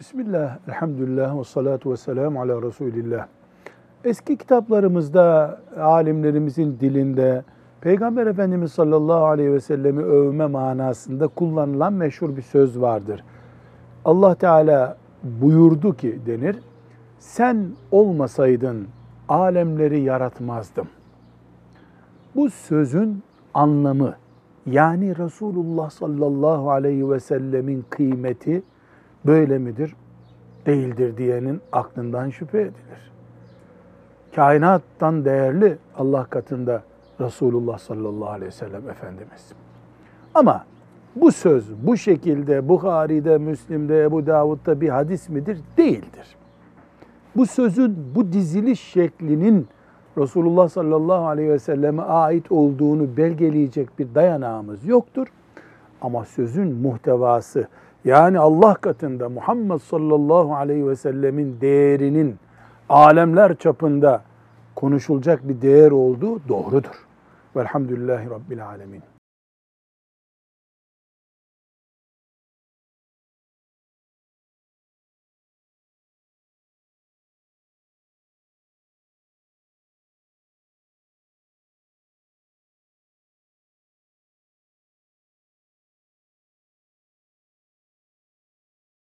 Bismillah, elhamdülillah ve salatu ve selamu ala Resulillah. Eski kitaplarımızda, alimlerimizin dilinde Peygamber Efendimiz sallallahu aleyhi ve sellemi övme manasında kullanılan meşhur bir söz vardır. Allah Teala buyurdu ki denir, sen olmasaydın alemleri yaratmazdım. Bu sözün anlamı yani Resulullah sallallahu aleyhi ve sellemin kıymeti böyle midir? Değildir diyenin aklından şüphe edilir. Kainattan değerli Allah katında Resulullah sallallahu aleyhi ve sellem Efendimiz. Ama bu söz bu şekilde Bukhari'de, Müslim'de, Ebu Davud'da bir hadis midir? Değildir. Bu sözün bu diziliş şeklinin Resulullah sallallahu aleyhi ve selleme ait olduğunu belgeleyecek bir dayanağımız yoktur. Ama sözün muhtevası yani Allah katında Muhammed sallallahu aleyhi ve sellemin değerinin alemler çapında konuşulacak bir değer olduğu doğrudur. Velhamdülillahi Rabbil Alemin.